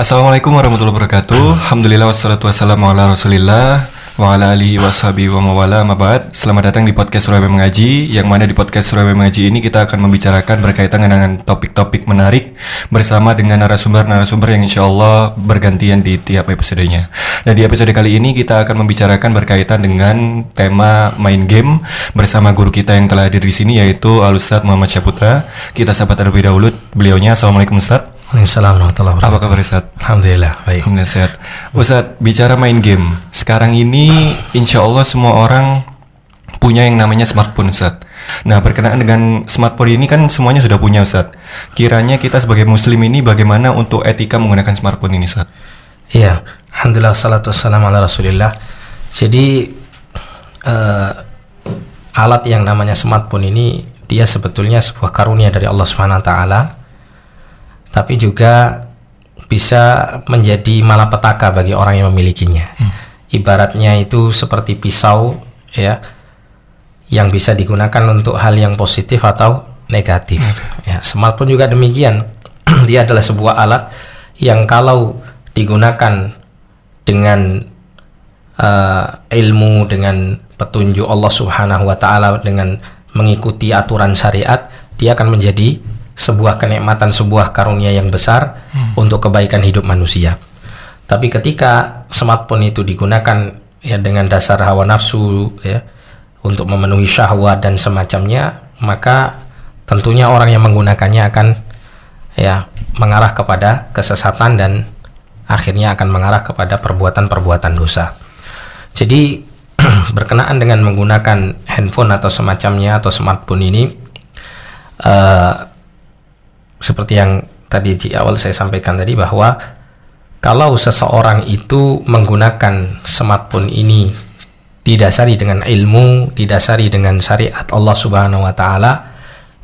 Assalamualaikum warahmatullahi wabarakatuh. Alhamdulillah wassalatu wassalamu ala Rasulillah wa ala alihi washabi wa mawala mabad. Selamat datang di podcast Surabaya Mengaji yang mana di podcast Surabaya Mengaji ini kita akan membicarakan berkaitan dengan topik-topik menarik bersama dengan narasumber-narasumber yang insya Allah bergantian di tiap episodenya. Nah di episode kali ini kita akan membicarakan berkaitan dengan tema main game bersama guru kita yang telah hadir di sini yaitu Al Ustadz Muhammad Syaputra. Kita sapa terlebih dahulu beliaunya. Assalamualaikum Ustadz. Waalaikumsalam warahmatullahi Apa kabar Ustadz? Alhamdulillah baik. Alhamdulillah sehat. Ustadz, bicara main game. Sekarang ini insya Allah semua orang punya yang namanya smartphone Ustadz. Nah berkenaan dengan smartphone ini kan semuanya sudah punya Ustadz. Kiranya kita sebagai muslim ini bagaimana untuk etika menggunakan smartphone ini Ustadz? Iya, alhamdulillah salatu wassalamu ala Rasulillah. Jadi eh, alat yang namanya smartphone ini dia sebetulnya sebuah karunia dari Allah Subhanahu wa taala. Tapi juga bisa menjadi malapetaka bagi orang yang memilikinya. Ibaratnya itu seperti pisau ya yang bisa digunakan untuk hal yang positif atau negatif. Ya, smartphone juga demikian. Dia adalah sebuah alat yang kalau digunakan dengan eh, ilmu, dengan petunjuk Allah Subhanahu wa taala dengan mengikuti aturan syariat, dia akan menjadi sebuah kenikmatan, sebuah karunia yang besar untuk kebaikan hidup manusia. Tapi ketika smartphone itu digunakan ya dengan dasar hawa nafsu ya untuk memenuhi syahwat dan semacamnya, maka tentunya orang yang menggunakannya akan ya mengarah kepada kesesatan dan akhirnya akan mengarah kepada perbuatan-perbuatan dosa. Jadi berkenaan dengan menggunakan handphone atau semacamnya atau smartphone ini eh, seperti yang tadi di awal saya sampaikan tadi bahwa kalau seseorang itu menggunakan smartphone ini didasari dengan ilmu, didasari dengan syariat Allah Subhanahu wa taala,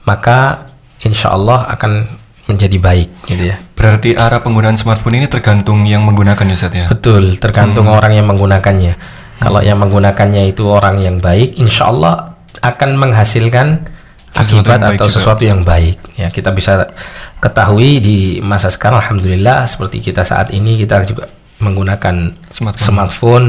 maka insya Allah akan menjadi baik gitu ya. Berarti arah penggunaan smartphone ini tergantung yang menggunakan ya Ustadz ya? Betul, tergantung orang yang menggunakannya. Kalau yang menggunakannya itu orang yang baik, insya Allah akan menghasilkan Sesuatu akibat yang baik atau juga. sesuatu yang baik. Ya, kita bisa ketahui di masa sekarang, alhamdulillah seperti kita saat ini kita juga menggunakan Smartphone. smartphone.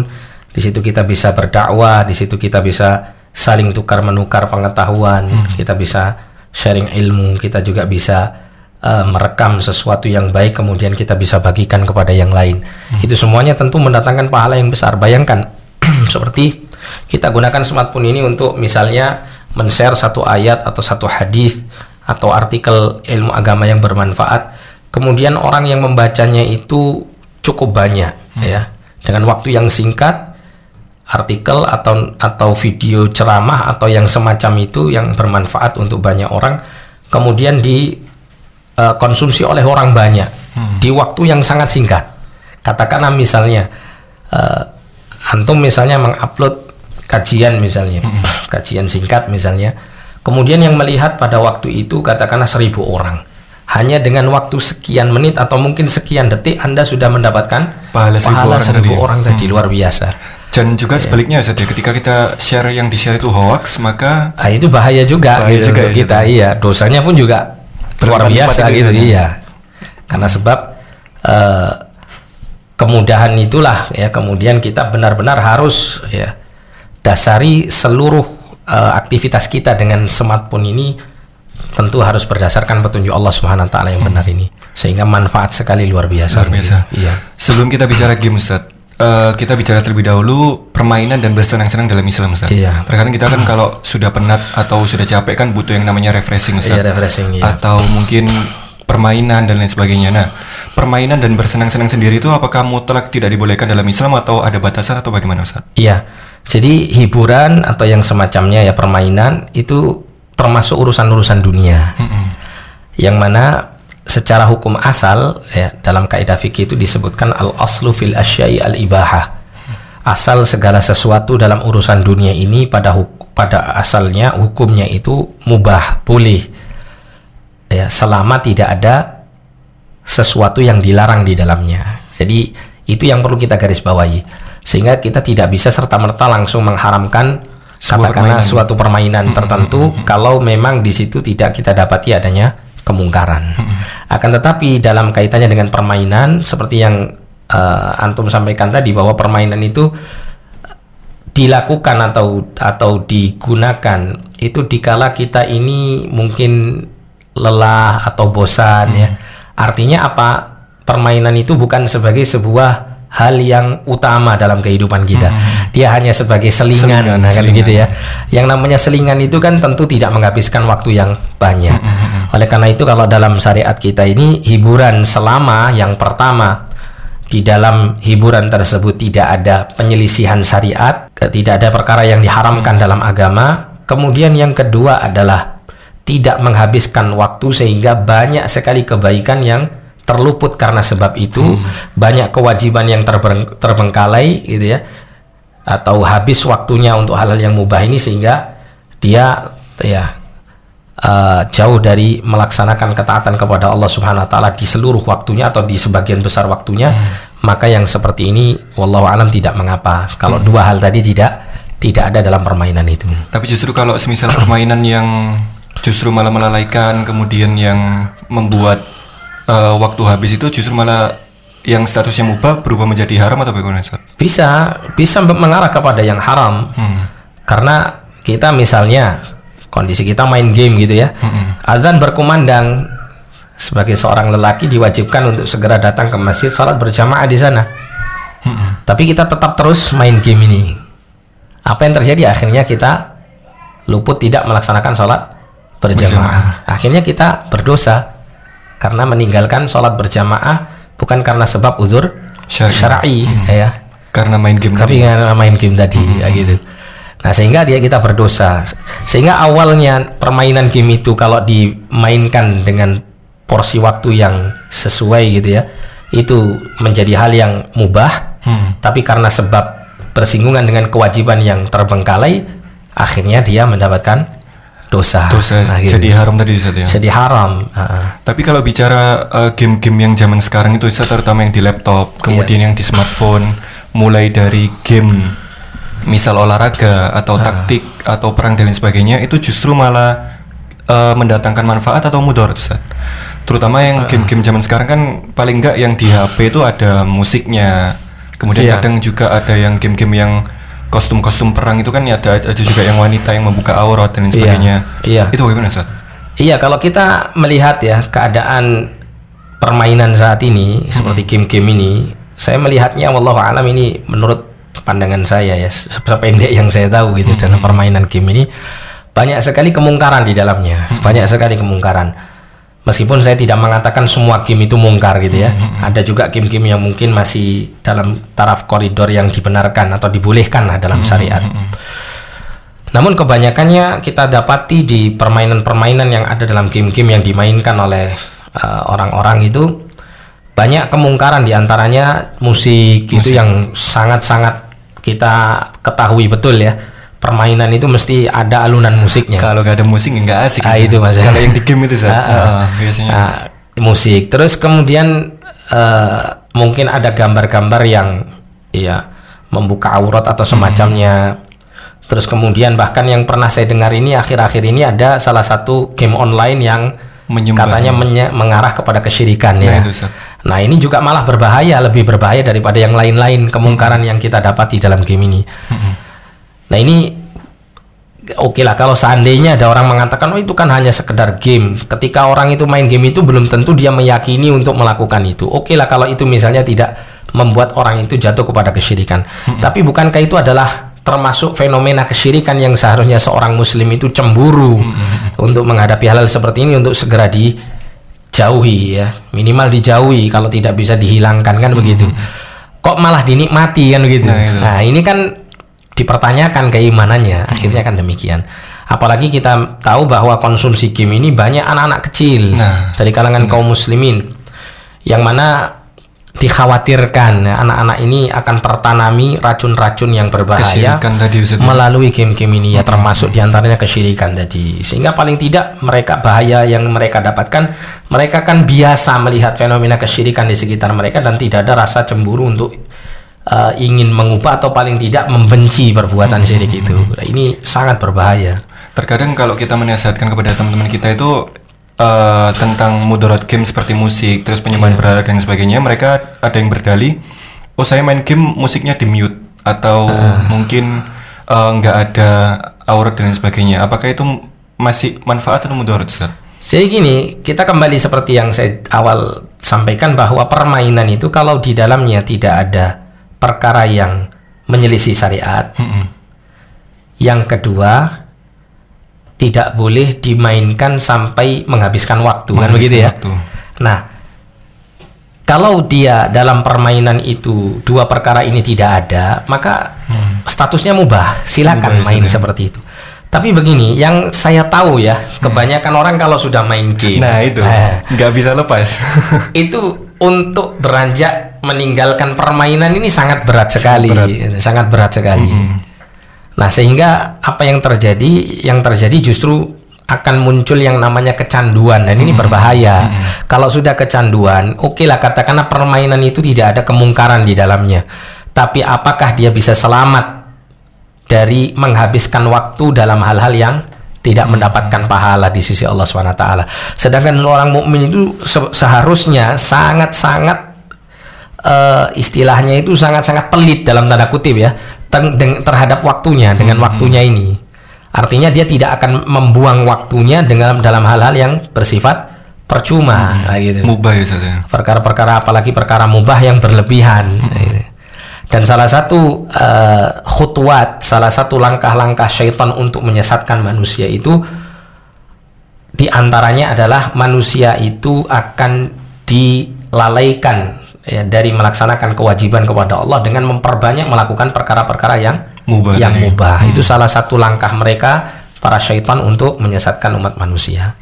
Di situ kita bisa berdakwah, di situ kita bisa saling tukar menukar pengetahuan, Hmm. kita bisa sharing ilmu, kita juga bisa uh, merekam sesuatu yang baik kemudian kita bisa bagikan kepada yang lain. Hmm. Itu semuanya tentu mendatangkan pahala yang besar. Bayangkan seperti kita gunakan smartphone ini untuk misalnya men-share satu ayat atau satu hadis atau artikel ilmu agama yang bermanfaat. Kemudian orang yang membacanya itu cukup banyak ya. Dengan waktu yang singkat artikel atau atau video ceramah atau yang semacam itu yang bermanfaat untuk banyak orang kemudian dikonsumsi oleh orang banyak di waktu yang sangat singkat. Katakanlah misalnya eh, antum misalnya mengupload kajian misalnya, kajian singkat misalnya. Kemudian yang melihat pada waktu itu katakanlah seribu orang. Hanya dengan waktu sekian menit atau mungkin sekian detik Anda sudah mendapatkan Pahala seribu orang seribu tadi. Hmm. orang tadi luar biasa. Dan juga sebaliknya Ustadz ya, ketika kita share yang di-share itu hoax, maka Ah, itu bahaya juga Bahaya gitu juga untuk ya, kita iya dosanya pun juga luar biasa itu gitu ya. iya karena sebab eh, kemudahan itulah ya kemudian kita benar-benar harus ya dasari seluruh eh, aktivitas kita dengan smartphone ini tentu harus berdasarkan petunjuk Allah Subhanahu wa taala yang benar ini sehingga manfaat sekali luar biasa Luar biasa. iya sebelum kita bicara game Ustadz, eh, kita bicara terlebih dahulu permainan dan bersenang-senang dalam Islam Ustadz. Iya. Terkadang kita kan kalau sudah penat atau sudah capek kan butuh yang namanya refreshing Ustadz. Iya, refreshing, iya. Atau mungkin permainan dan lain sebagainya. Nah, permainan dan bersenang-senang sendiri itu apakah mutlak tidak dibolehkan dalam Islam atau ada batasan atau bagaimana Ustadz? Iya. Jadi hiburan atau yang semacamnya ya permainan itu termasuk urusan-urusan dunia. Yang mana secara hukum asal ya dalam kaidah fikih itu disebutkan al aslu fil asyai al ibahah. Asal segala sesuatu dalam urusan dunia ini pada huk- pada asalnya hukumnya itu mubah, boleh. Ya, selama tidak ada sesuatu yang dilarang di dalamnya. Jadi itu yang perlu kita garis bawahi. Sehingga kita tidak bisa serta-merta langsung mengharamkan Sebuah katakanlah permainan. suatu permainan tertentu kalau memang di situ tidak kita dapati adanya kemungkaran. Akan tetapi dalam kaitannya dengan permainan seperti yang uh, antum sampaikan tadi bahwa permainan itu dilakukan atau atau digunakan itu dikala kita ini mungkin lelah atau bosan ya. Hmm. Artinya apa? Permainan itu bukan sebagai sebuah hal yang utama dalam kehidupan kita. Dia hanya sebagai selingan, Hmm. Selingan, nah, kan selingan. gitu ya. Yang namanya selingan itu kan tentu tidak menghabiskan waktu yang banyak. Hmm, Oleh karena itu kalau dalam syariat kita ini hiburan selama yang pertama di dalam hiburan tersebut tidak ada penyelisihan syariat, tidak ada perkara yang diharamkan dalam agama. Kemudian yang kedua adalah tidak menghabiskan waktu sehingga banyak sekali kebaikan yang terluput karena sebab itu, banyak kewajiban yang terbeng- terbengkalai gitu ya. Atau habis waktunya untuk hal-hal yang mubah ini sehingga dia ya eh, jauh dari melaksanakan ketaatan kepada Allah Subhanahu wa taala di seluruh waktunya atau di sebagian besar waktunya, maka yang seperti ini wallahu alam tidak mengapa. Kalau dua hal tadi tidak tidak ada dalam permainan itu. Tapi justru kalau semisal permainan yang justru malah melalaikan, kemudian yang membuat eh, waktu habis itu justru malah yang statusnya mubah berubah menjadi haram atau bagaimana Ustaz? Bisa bisa mengarah kepada yang haram. Hmm. Karena kita misalnya kondisi kita main game gitu ya. Azan berkumandang sebagai seorang lelaki diwajibkan untuk segera datang ke masjid salat berjamaah di sana. Tapi kita tetap terus main game ini. Apa yang terjadi akhirnya kita luput tidak melaksanakan sholat berjamaah. Akhirnya kita berdosa karena meninggalkan sholat berjamaah bukan karena sebab uzur Syar'i. syar'i ya Karena main game tapi tadi. karena main game tadi ya gitu. Nah sehingga dia kita berdosa. Sehingga awalnya permainan game itu kalau dimainkan dengan porsi waktu yang sesuai gitu ya, itu menjadi hal yang mubah. Hmm. Tapi karena sebab bersinggungan dengan kewajiban yang terbengkalai, akhirnya dia mendapatkan dosa. Dosa gitu. jadi haram tadi Ustaz ya. Jadi haram. Ah, Tapi kalau bicara eh, game-game yang zaman sekarang itu Ustaz, terutama yang di laptop, kemudian yang di smartphone, mulai dari game misal olahraga atau taktik atau perang dan lain sebagainya itu justru malah eh, mendatangkan manfaat atau mudarat Ustaz. Terutama yang game-game zaman sekarang kan paling enggak yang di HP itu ada musiknya. Kemudian Iya. kadang juga ada yang game-game yang kostum-kostum perang itu kan ada ada juga yang wanita yang membuka aurat dan lain Iya, sebagainya. iya. Itu bagaimana Ustaz? Iya, kalau kita melihat ya keadaan permainan saat ini seperti game-game ini, saya melihatnya wallahu alam ini menurut pandangan saya ya se- sependek yang saya tahu gitu dalam permainan game ini banyak sekali kemungkaran di dalamnya, banyak sekali kemungkaran. Meskipun saya tidak mengatakan semua game itu mungkar gitu ya, ada juga game-game yang mungkin masih dalam taraf koridor yang dibenarkan atau dibolehkan lah dalam syariat. Namun kebanyakannya kita dapati di permainan-permainan yang ada dalam game-game yang dimainkan oleh uh, orang-orang itu banyak kemungkaran di antaranya musik, itu yang sangat-sangat kita ketahui betul ya. Permainan itu mesti ada alunan musiknya. Kalau nggak ada musik nggak asik. Ah, itu Mas. Kalau yang di game itu Ustaz. Ah, ah. Ah, biasanya. Nah, musik. Terus kemudian eh, mungkin ada gambar-gambar yang ya membuka aurat atau semacamnya. Terus kemudian bahkan yang pernah saya dengar ini akhir-akhir ini ada salah satu game online yang Menyembah. katanya menye- mengarah kepada kesyirikan Nah, ya. itu, Ustaz. Nah, ini juga malah berbahaya, lebih berbahaya daripada yang lain-lain kemungkaran yang kita dapati dalam game ini. Nah, ini oke lah kalau seandainya ada orang mengatakan oh itu kan hanya sekedar game. Ketika orang itu main game itu belum tentu dia meyakini untuk melakukan itu. Oke lah kalau itu misalnya tidak membuat orang itu jatuh kepada kesyirikan. Tapi bukankah itu adalah termasuk fenomena kesyirikan yang seharusnya seorang muslim itu cemburu untuk menghadapi hal-hal seperti ini untuk segera dijauhi ya. Minimal dijauhi kalau tidak bisa dihilangkan kan begitu. Kok malah dinikmati kan begitu. Nah, itu. Nah, ini kan dipertanyakan keimanannya akhirnya kan demikian. Apalagi kita tahu bahwa konsumsi game ini banyak anak-anak kecil Nah, dari kalangan kaum muslimin yang mana dikhawatirkan ya, anak-anak ini akan tertanami racun-racun yang berbahaya tadi melalui game-game ini ya termasuk di antaranya kesyirikan tadi. Sehingga paling tidak mereka bahaya yang mereka dapatkan mereka kan biasa melihat fenomena kesyirikan di sekitar mereka dan tidak ada rasa cemburu untuk uh, ingin mengubah atau paling tidak membenci perbuatan syirik itu Nah, ini sangat berbahaya Terkadang kalau kita menasihatkan kepada teman-teman kita itu eh, tentang mudarat game seperti musik, terus penyembahan Iya. berhala dan sebagainya, mereka ada yang berdalih, oh saya main game musiknya di mute atau Ah. mungkin eh, nggak ada aurat dan sebagainya. Apakah itu masih manfaat atau mudarat Ustaz? Jadi gini, kita kembali seperti yang saya awal sampaikan bahwa permainan itu kalau di dalamnya tidak ada perkara yang menyelisih syariat. Mm-mm. Yang kedua, tidak boleh dimainkan sampai menghabiskan waktu kan Menghabiskan begitu ya. waktu. Nah, kalau dia dalam permainan itu dua perkara ini tidak ada, maka statusnya mubah. Silakan Hmm. Mubah main ya. seperti itu. Tapi begini, yang saya tahu ya, kebanyakan orang kalau sudah main game, Nah itu eh, nggak bisa lepas. itu untuk beranjak meninggalkan permainan ini sangat berat sekali, berat. sangat berat sekali. Nah, sehingga apa yang terjadi? Yang terjadi justru akan muncul yang namanya kecanduan dan ini berbahaya. Kalau sudah kecanduan, oke lah katakanlah permainan itu tidak ada kemungkaran di dalamnya. Tapi apakah dia bisa selamat dari menghabiskan waktu dalam hal-hal yang tidak mendapatkan pahala di sisi Allah SWT. Sedangkan seorang mukmin itu se- seharusnya sangat-sangat eh, istilahnya itu sangat-sangat pelit dalam tanda kutip ya terhadap waktunya dengan waktunya ini. Artinya dia tidak akan membuang waktunya dengan dalam hal-hal yang bersifat percuma kayak gitu Mubah ya ya. perkara-perkara apalagi perkara mubah yang berlebihan gitu. Dan salah satu eh, khutwat salah satu langkah-langkah syaitan untuk menyesatkan manusia itu di antaranya adalah manusia itu akan dilalaikan ya, dari melaksanakan kewajiban kepada Allah dengan memperbanyak melakukan perkara-perkara yang Mubah yang mubah. Itu salah satu langkah mereka para syaitan untuk menyesatkan umat manusia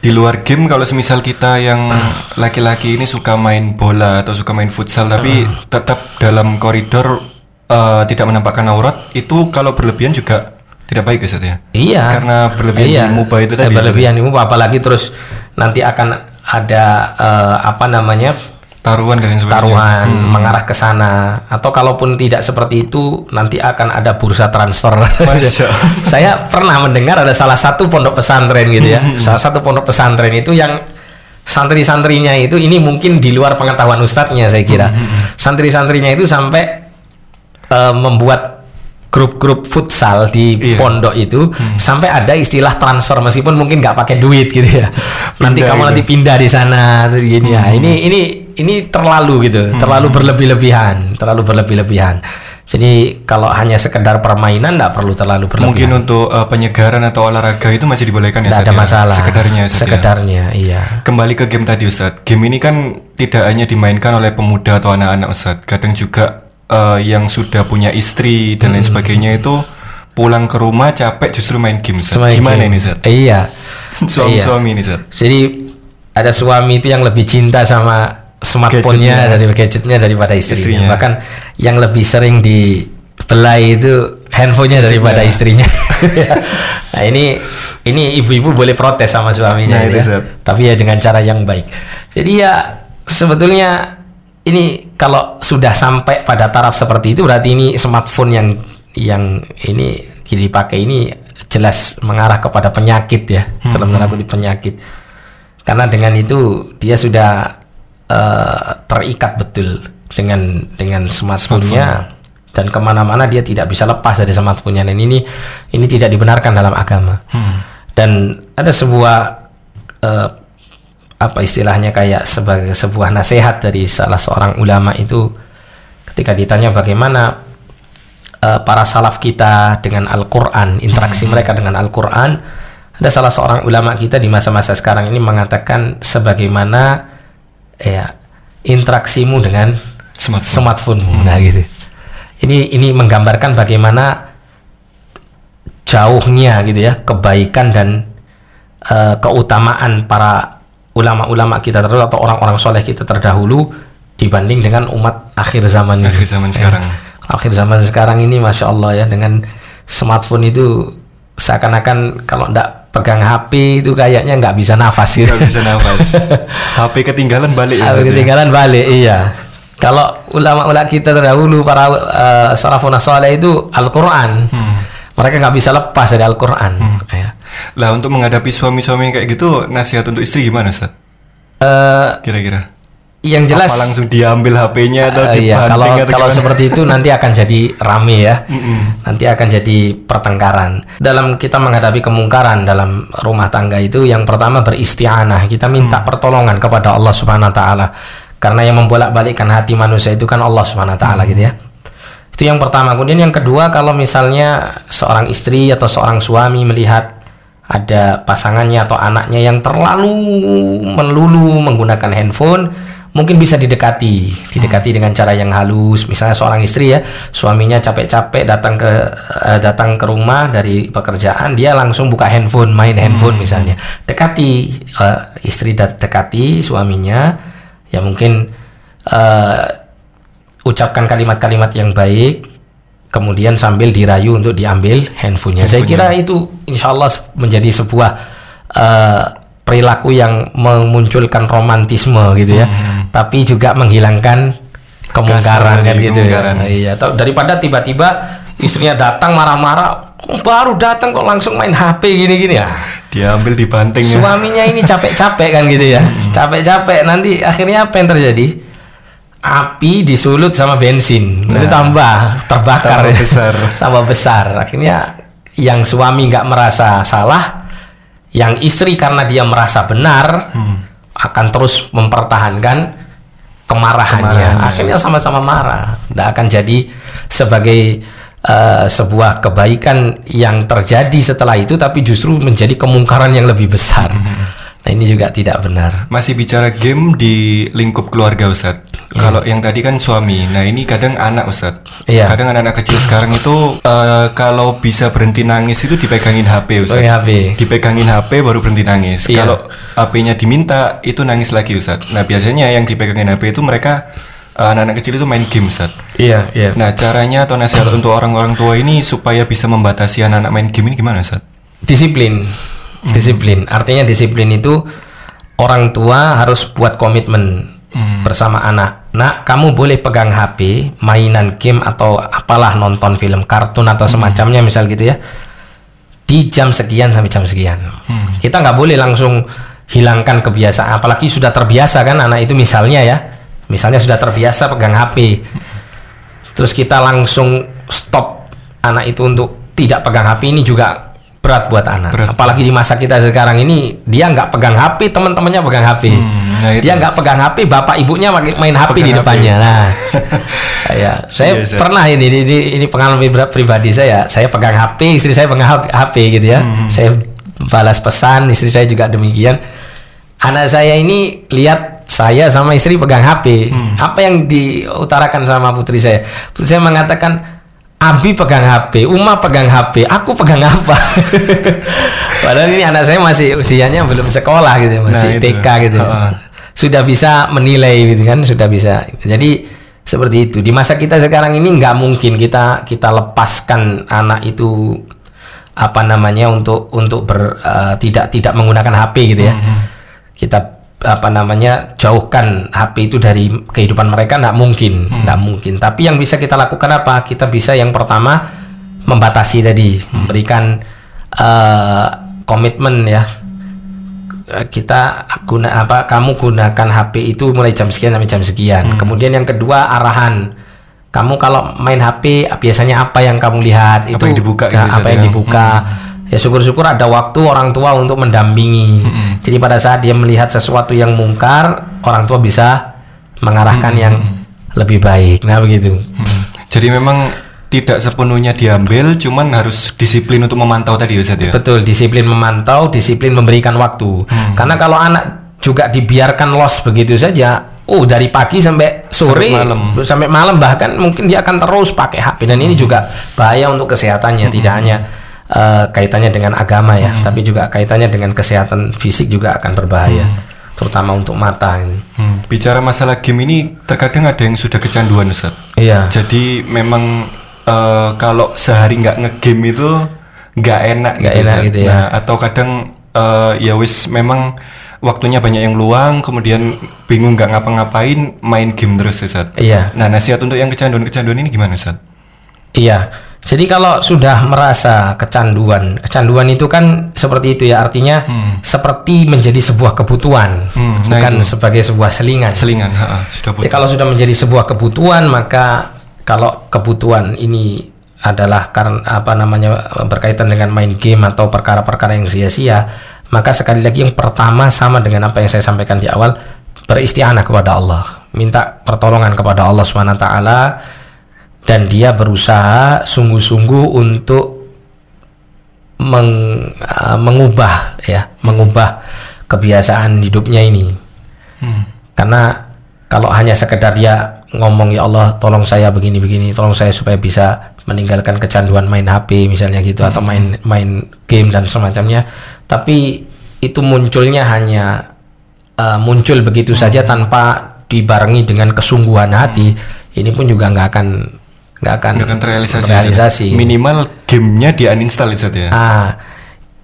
Di luar game kalau semisal kita yang laki-laki ini suka main bola atau suka main futsal tapi tetap dalam koridor eh, tidak menampakkan aurat itu kalau berlebihan juga tidak baik ya Ustaz ya. Iya. Karena berlebihan iya. itu Eh, tadi. Berlebihan di mubah apalagi terus nanti akan ada eh, apa namanya taruhan dan sebagainya. taruhan mengarah ke sana atau kalaupun tidak seperti itu nanti akan ada bursa transfer. Saya pernah mendengar ada salah satu pondok pesantren gitu ya. salah satu pondok pesantren itu yang santri-santrinya itu ini mungkin di luar pengetahuan ustadznya saya kira. Santri-santrinya itu sampai eh, membuat grup-grup futsal di Iya. pondok itu sampai ada istilah transfer meskipun mungkin nggak pakai duit gitu ya. nanti Pindah kamu gitu. nanti pindah di sana gini ya. Ini ini ini terlalu gitu, terlalu berlebih-lebihan, terlalu berlebih-lebihan. Jadi kalau hanya sekedar permainan nggak perlu terlalu berlebihan. Mungkin untuk eh, penyegaran atau olahraga itu masih dibolehkan ya Ustaz ada ya? masalah. Sekedarnya Ustaz ya. Sekedarnya, iya. Kembali ke game tadi Ustaz. Game ini kan tidak hanya dimainkan oleh pemuda atau anak-anak Ustaz. Kadang juga eh, yang sudah punya istri dan lain sebagainya itu pulang ke rumah capek justru main game Ustaz. Semakin- Gimana ini Ustaz? Iya. Suami-suami ini Ustaz. Jadi ada suami itu yang lebih cinta sama smartphone-nya dari gadgetnya daripada istrinya. Istrinya. Bahkan yang lebih sering dibelai itu handphonenya daripada istrinya. nah ini ini ibu-ibu boleh protes sama suaminya, Nah, ya. Tapi ya dengan cara yang baik. Jadi ya sebetulnya ini kalau sudah sampai pada taraf seperti itu berarti ini smartphone yang yang ini dipakai ini jelas mengarah kepada penyakit ya dalam tanda kutip penyakit karena dengan itu dia sudah eh, terikat betul dengan dengan smartphone-nya. Dan ke mana-mana dia tidak bisa lepas dari smartphone-nya. Dan ini ini tidak dibenarkan dalam agama. Dan ada sebuah eh, apa istilahnya kayak sebagai sebuah nasihat dari salah seorang ulama itu ketika ditanya bagaimana eh, para salaf kita dengan Al-Qur'an, interaksi mereka dengan Al-Qur'an, ada salah seorang ulama kita di masa-masa sekarang ini mengatakan sebagaimana ya interaksimu dengan Smartphone. smartphone-mu. Nah gitu. Ini ini menggambarkan bagaimana jauhnya gitu ya kebaikan dan eh, keutamaan para ulama-ulama kita terdahulu atau orang-orang soleh kita terdahulu dibanding dengan umat akhir zaman ini. Akhir zaman sekarang. Akhir zaman sekarang ini masya Allah ya dengan smartphone itu seakan-akan kalau ndak pegang HP itu kayaknya nggak bisa nafas gitu. Nggak bisa nafas. HP ketinggalan balik ya. Ya? ketinggalan balik, iya. Kalau ulama-ulama kita terdahulu para uh, salafun saleh itu Al-Qur'an. Hmm. mereka nggak bisa lepas dari Al-Quran. Ya. Lah untuk menghadapi suami-suami kayak gitu nasihat untuk istri gimana Ustaz? Eh, Kira-kira? Yang Apa jelas langsung diambil HP-nya atau Eh, iya, kalau atau kalau gimana? seperti itu nanti akan jadi rame ya. Nanti akan jadi pertengkaran. Dalam kita menghadapi kemungkaran dalam rumah tangga itu yang pertama beristianah. Kita minta pertolongan kepada Allah Subhanahu wa taala. Karena yang membolak-balikkan hati manusia itu kan Allah Subhanahu wa taala gitu ya. Itu yang pertama. Kemudian yang kedua kalau misalnya seorang istri atau seorang suami melihat ada pasangannya atau anaknya yang terlalu melulu menggunakan handphone, mungkin bisa didekati, didekati dengan cara yang halus. Misalnya seorang istri ya, suaminya capek-capek datang ke eh, datang ke rumah dari pekerjaan, dia langsung buka handphone, main handphone misalnya. Dekati eh, istri dekati suaminya, ya mungkin eh, ucapkan kalimat-kalimat yang baik, kemudian sambil dirayu untuk diambil handphonenya. Saya kira itu insya Allah menjadi sebuah eh, perilaku yang memunculkan romantisme gitu ya, tapi juga menghilangkan kemungkaran kan gitu ya. kemungkaran. Iya, atau daripada tiba-tiba istrinya datang marah-marah, "Oh, baru datang kok langsung main HP gini-gini ya. Diambil dibanting ya. Suaminya ini capek-capek kan gitu ya. Capek-capek nanti akhirnya apa yang terjadi? Api disulut sama bensin. Itu tambah terbakar Tambah ya. besar. tambah besar. Akhirnya yang suami nggak merasa salah, yang istri karena dia merasa benar akan terus mempertahankan kemarahannya. Kemarahannya. Akhirnya sama-sama marah. Tidak akan jadi sebagai eh, sebuah kebaikan yang terjadi setelah itu, tapi justru menjadi kemungkaran yang lebih besar. Nah ini juga tidak benar. Masih bicara game di lingkup keluarga Ustaz. Kalau yang tadi kan suami, nah ini kadang anak Ustaz. Iya. Kadang anak-anak kecil sekarang itu eh, kalau bisa berhenti nangis itu dipegangin HP Ustaz. Pakai HP. Dipegangin HP baru berhenti nangis. Iya. Kalau HP-nya diminta itu nangis lagi Ustaz. Nah biasanya yang dipegangin HP itu mereka eh, anak-anak kecil itu main game Ustaz. Iya, iya. Nah caranya atau nasihat untuk orang-orang tua ini supaya bisa membatasi anak-anak main game ini gimana Ustaz? Disiplin. Disiplin. Artinya disiplin itu orang tua harus buat komitmen bersama anak. Nah, kamu boleh pegang HP, mainan game atau apalah nonton film kartun atau semacamnya misal gitu ya. Di jam sekian sampai jam sekian. Kita nggak boleh langsung hilangkan kebiasaan apalagi sudah terbiasa kan anak itu misalnya ya. Misalnya sudah terbiasa pegang HP. Terus kita langsung stop anak itu untuk tidak pegang HP ini juga berat buat anak. Berat. Apalagi di masa kita sekarang ini dia nggak pegang HP, teman-temannya pegang HP. nah itu. dia nggak pegang HP, bapak ibunya main HP Pegang di HP. depannya. Nah, ya, saya Iya, Zat. pernah ini, ini ini pengalaman pri- pribadi saya. Saya pegang HP, istri saya pegang HP gitu ya. Hmm. Saya balas pesan, istri saya juga demikian. Anak saya ini lihat saya sama istri pegang HP. Hmm. Apa yang diutarakan sama putri saya? Putri saya mengatakan Abi pegang HP, Uma pegang HP, aku pegang apa? Padahal ini anak saya masih usianya belum sekolah gitu, masih Nah, itu. TK gitu. Ha-ha. Sudah bisa menilai gitu kan, sudah bisa. Jadi seperti itu. Di masa kita sekarang ini nggak mungkin kita kita lepaskan anak itu apa namanya untuk untuk ber eh, tidak tidak menggunakan HP gitu ya. Kita apa namanya jauhkan HP itu dari kehidupan mereka nggak mungkin, nggak mungkin. Tapi yang bisa kita lakukan apa? Kita bisa yang pertama membatasi tadi, memberikan eh, komitmen ya. Kita guna apa? Kamu gunakan HP itu mulai jam sekian sampai jam sekian. Kemudian yang kedua arahan. Kamu kalau main HP biasanya apa yang kamu lihat Apa itu yang dibuka gitu, Nah, apa yang ya? dibuka ya syukur-syukur ada waktu orang tua untuk mendampingi jadi pada saat dia melihat sesuatu yang mungkar orang tua bisa mengarahkan yang lebih baik nah begitu Hmm. Jadi memang tidak sepenuhnya diambil, cuman harus disiplin untuk memantau tadi Ustaz ya. betul disiplin memantau disiplin memberikan waktu Hmm. karena kalau anak juga dibiarkan los begitu saja oh dari pagi sampai sore Sampai malam. sampai malam bahkan mungkin dia akan terus pakai HP dan Hmm. ini juga bahaya untuk kesehatannya tidak hanya eh, kaitannya dengan agama ya Hmm. tapi juga kaitannya dengan kesehatan fisik juga akan berbahaya terutama untuk mata ini. Hmm, Bicara masalah game ini terkadang ada yang sudah kecanduan Ustaz. iya Jadi memang eh, kalau sehari nggak ngegame itu nggak enak Nggak enak Ustaz. gitu ya. Nah, atau kadang eh, ya wis memang waktunya banyak yang luang, kemudian bingung nggak ngapa-ngapain, main game terus Ustaz. iya Nah nasihat untuk yang kecanduan-kecanduan ini gimana Ustaz? Iya, Jadi kalau sudah merasa kecanduan, kecanduan itu kan seperti itu ya artinya seperti menjadi sebuah kebutuhan, Hmm, nah bukan sebagai sebuah selingan. Selingan, ha, ha, sudah Ya, putih. kalau sudah menjadi sebuah kebutuhan maka kalau kebutuhan ini adalah karena apa namanya berkaitan dengan main game atau perkara-perkara yang sia-sia, maka sekali lagi yang pertama sama dengan apa yang saya sampaikan di awal, beristianah kepada Allah, minta pertolongan kepada Allah Subhanahu wa taala dan dia berusaha sungguh-sungguh untuk meng- uh, mengubah ya, mengubah kebiasaan hidupnya ini. Hmm. karena kalau hanya sekedar dia ngomong ya Allah tolong saya begini begini tolong saya supaya bisa meninggalkan kecanduan main HP misalnya gitu atau main main game dan semacamnya. Tapi itu munculnya hanya uh, muncul begitu saja tanpa dibarengi dengan kesungguhan hati. Ini pun juga nggak akan nggak akan, Nggak akan terrealisasi. Ustaz. Minimal gamenya di uninstall ya. Ah,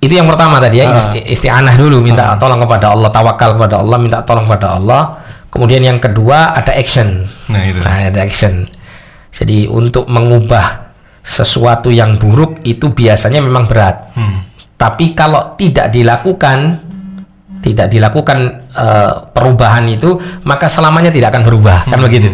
itu yang pertama tadi ya Ah. isti- isti'anah dulu minta tolong kepada Allah, tawakal kepada Allah, minta tolong kepada Allah. Kemudian yang kedua ada action. Nah, itu. Nah, ada action. Jadi untuk mengubah sesuatu yang buruk itu biasanya memang berat. Hmm. Tapi kalau tidak dilakukan, tidak dilakukan eh, perubahan itu, maka selamanya tidak akan berubah, kan begitu.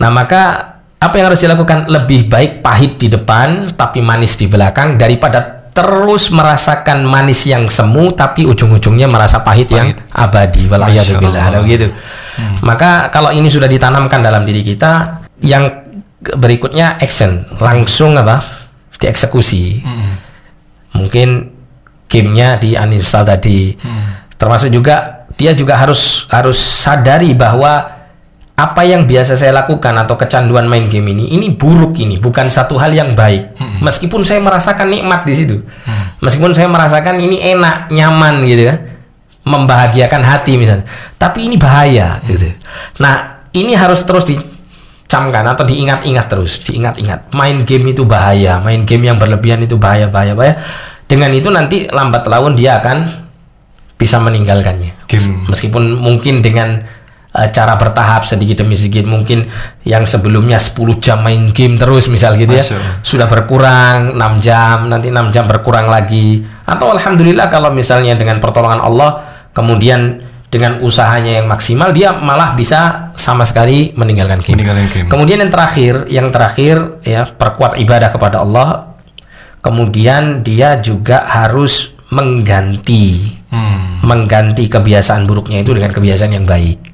Nah, maka apa yang harus dilakukan? Lebih baik pahit di depan tapi manis di belakang daripada terus merasakan manis yang semu tapi ujung-ujungnya merasa pahit, yang abadi. Wallahubillah. Allah. Begitu. Maka kalau ini sudah ditanamkan dalam diri kita, yang berikutnya action, langsung apa? dieksekusi. Hmm. Mungkin gamenya di uninstall tadi. Termasuk juga dia juga harus harus sadari bahwa apa yang biasa saya lakukan atau kecanduan main game ini ini buruk ini bukan satu hal yang baik. Meskipun saya merasakan nikmat di situ. Meskipun saya merasakan ini enak nyaman gitu ya. Membahagiakan hati misalnya. Tapi ini bahaya gitu. Nah ini harus terus dicamkan atau diingat-ingat terus diingat-ingat. Main game itu bahaya main game yang berlebihan itu bahaya bahaya bahaya. Dengan itu nanti lambat laun dia akan bisa meninggalkannya. Game. meskipun mungkin dengan eh, cara bertahap sedikit demi sedikit mungkin yang sebelumnya 10 jam main game terus misal gitu ya Masya sudah berkurang 6 jam nanti 6 jam berkurang lagi atau alhamdulillah kalau misalnya dengan pertolongan Allah kemudian dengan usahanya yang maksimal dia malah bisa sama sekali meninggalkan game. Meninggalkan game. Kemudian yang terakhir, yang terakhir ya perkuat ibadah kepada Allah. Kemudian dia juga harus mengganti Hmm. mengganti kebiasaan buruknya itu dengan kebiasaan yang baik.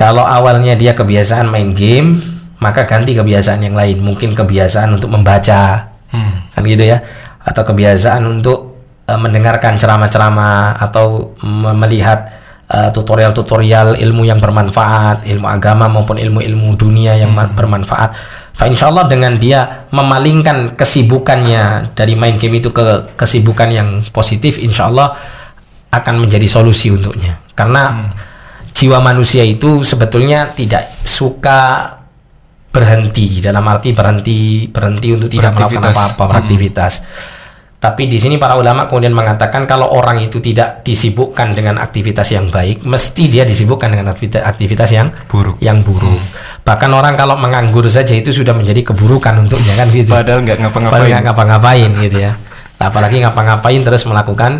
Kalau awalnya dia kebiasaan main game, maka ganti kebiasaan yang lain. Mungkin kebiasaan untuk membaca, Hmm. kan gitu ya, atau kebiasaan untuk eh, mendengarkan ceramah-ceramah atau me- melihat eh, tutorial-tutorial ilmu yang bermanfaat, ilmu agama maupun ilmu-ilmu dunia yang ma- bermanfaat. Fa insya Allah dengan dia memalingkan kesibukannya dari main game itu ke kesibukan yang positif, insya Allah akan menjadi solusi untuknya. Karena jiwa manusia itu sebetulnya tidak suka berhenti dalam arti berhenti berhenti untuk tidak melakukan apa-apa beraktivitas. Tapi di sini para ulama kemudian mengatakan kalau orang itu tidak disibukkan dengan aktivitas yang baik, mesti dia disibukkan dengan aktivitas, yang Buruk. yang buruk. Bahkan orang kalau menganggur saja itu sudah menjadi keburukan untuknya kan gitu. Padahal nggak Padahal ngapa-ngapain. nggak ngapa-ngapain gitu ya. Apalagi ngapa-ngapain terus melakukan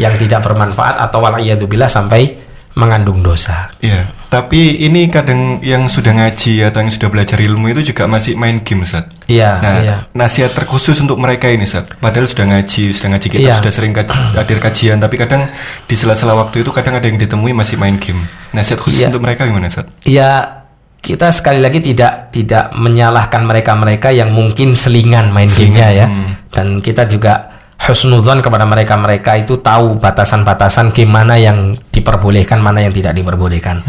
yang tidak bermanfaat atau waliyadzubillah sampai mengandung dosa. Iya, tapi ini kadang yang sudah ngaji atau yang sudah belajar ilmu itu juga masih main game, Ustaz. Iya, Nah, iya. nasihat terkhusus untuk mereka ini, Ustaz. Padahal sudah ngaji, sudah ngaji kita Iya. sudah sering kaj- hadir kajian, tapi kadang di sela-sela waktu itu kadang ada yang ditemui masih main game. Nasihat khusus Iya. untuk mereka gimana, Ustaz? Ya kita sekali lagi tidak tidak menyalahkan mereka-mereka yang mungkin selingan main gamenya ya. Dan kita juga husnudzon kepada mereka-mereka itu tahu batasan-batasan game mana yang diperbolehkan, mana yang tidak diperbolehkan.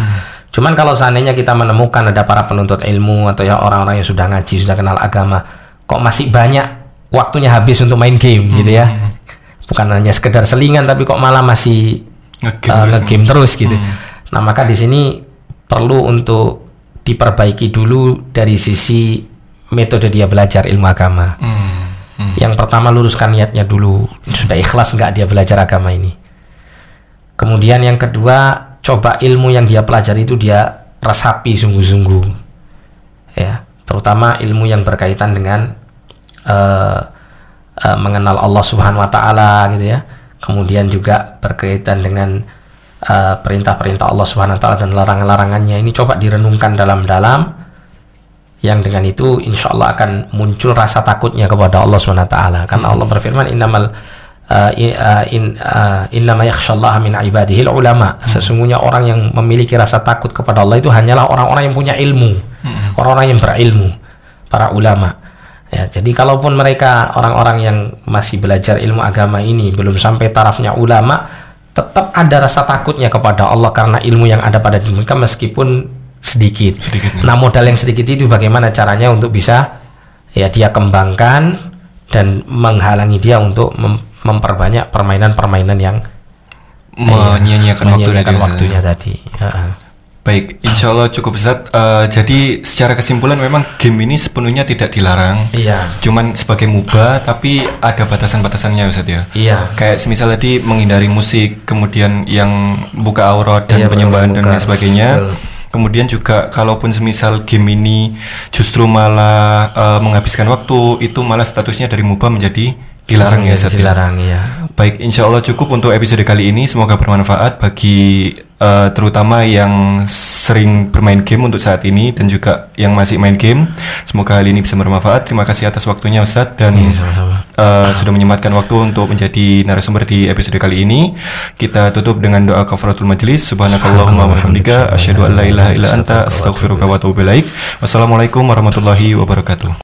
Cuman kalau seandainya kita menemukan ada para penuntut ilmu atau ya orang-orang yang sudah ngaji, sudah kenal agama, kok masih banyak waktunya habis untuk main game gitu ya. Bukan hanya sekedar selingan tapi kok malah masih Nge-game uh, terus. gitu. Nah, maka di sini perlu untuk diperbaiki dulu dari sisi metode dia belajar ilmu agama. Hmm. Hmm. Yang pertama luruskan niatnya dulu, sudah ikhlas nggak dia belajar agama ini. Kemudian yang kedua, coba ilmu yang dia pelajari itu dia resapi sungguh-sungguh. Ya, terutama ilmu yang berkaitan dengan uh, uh, mengenal Allah Subhanahu wa taala gitu ya. Kemudian juga berkaitan dengan uh, perintah-perintah Allah Subhanahu wa taala dan larangan-larangannya ini coba direnungkan dalam-dalam yang dengan itu insya Allah akan muncul rasa takutnya kepada Allah Subhanahu taala. Karena Allah berfirman innamal uh, in uh, innama yakhshallaha min ibadihi ulama. Sesungguhnya orang yang memiliki rasa takut kepada Allah itu hanyalah orang-orang yang punya ilmu orang-orang yang berilmu para ulama. Ya jadi kalaupun mereka orang-orang yang masih belajar ilmu agama ini belum sampai tarafnya ulama tetap ada rasa takutnya kepada Allah karena ilmu yang ada pada diri mereka meskipun sedikit. sedikit nah modal yang sedikit itu bagaimana caranya untuk bisa ya dia kembangkan dan menghalangi dia untuk mem memperbanyak permainan-permainan yang menyia-nyiakan waktu waktunya, waktunya tadi. Ya. Baik, insya Allah cukup besar. Uh, jadi secara kesimpulan memang game ini sepenuhnya tidak dilarang. Iya. Cuman sebagai mubah, tapi ada batasan-batasannya Ustaz ya. Iya. Kayak semisal tadi menghindari musik, kemudian yang buka aurat dan iya, penyembahan dan lain sebagainya. Betul Kemudian juga kalaupun semisal game ini justru malah uh, menghabiskan waktu, itu malah statusnya dari mubah menjadi dilarang ya, ya Dilarang ya. Baik, insya Allah cukup untuk episode kali ini. Semoga bermanfaat bagi uh, terutama yang sering bermain game untuk saat ini dan juga yang masih main game. Semoga hal ini bisa bermanfaat. Terima kasih atas waktunya Ustadz dan ya, uh, sudah menyempatkan waktu untuk menjadi narasumber di episode kali ini. Kita tutup dengan doa kafaratul majelis. Subhanakallahumma wa bihamdika asyhadu an la ilaha illa anta astaghfiruka wa atubu ilaik. Wassalamualaikum warahmatullahi wabarakatuh.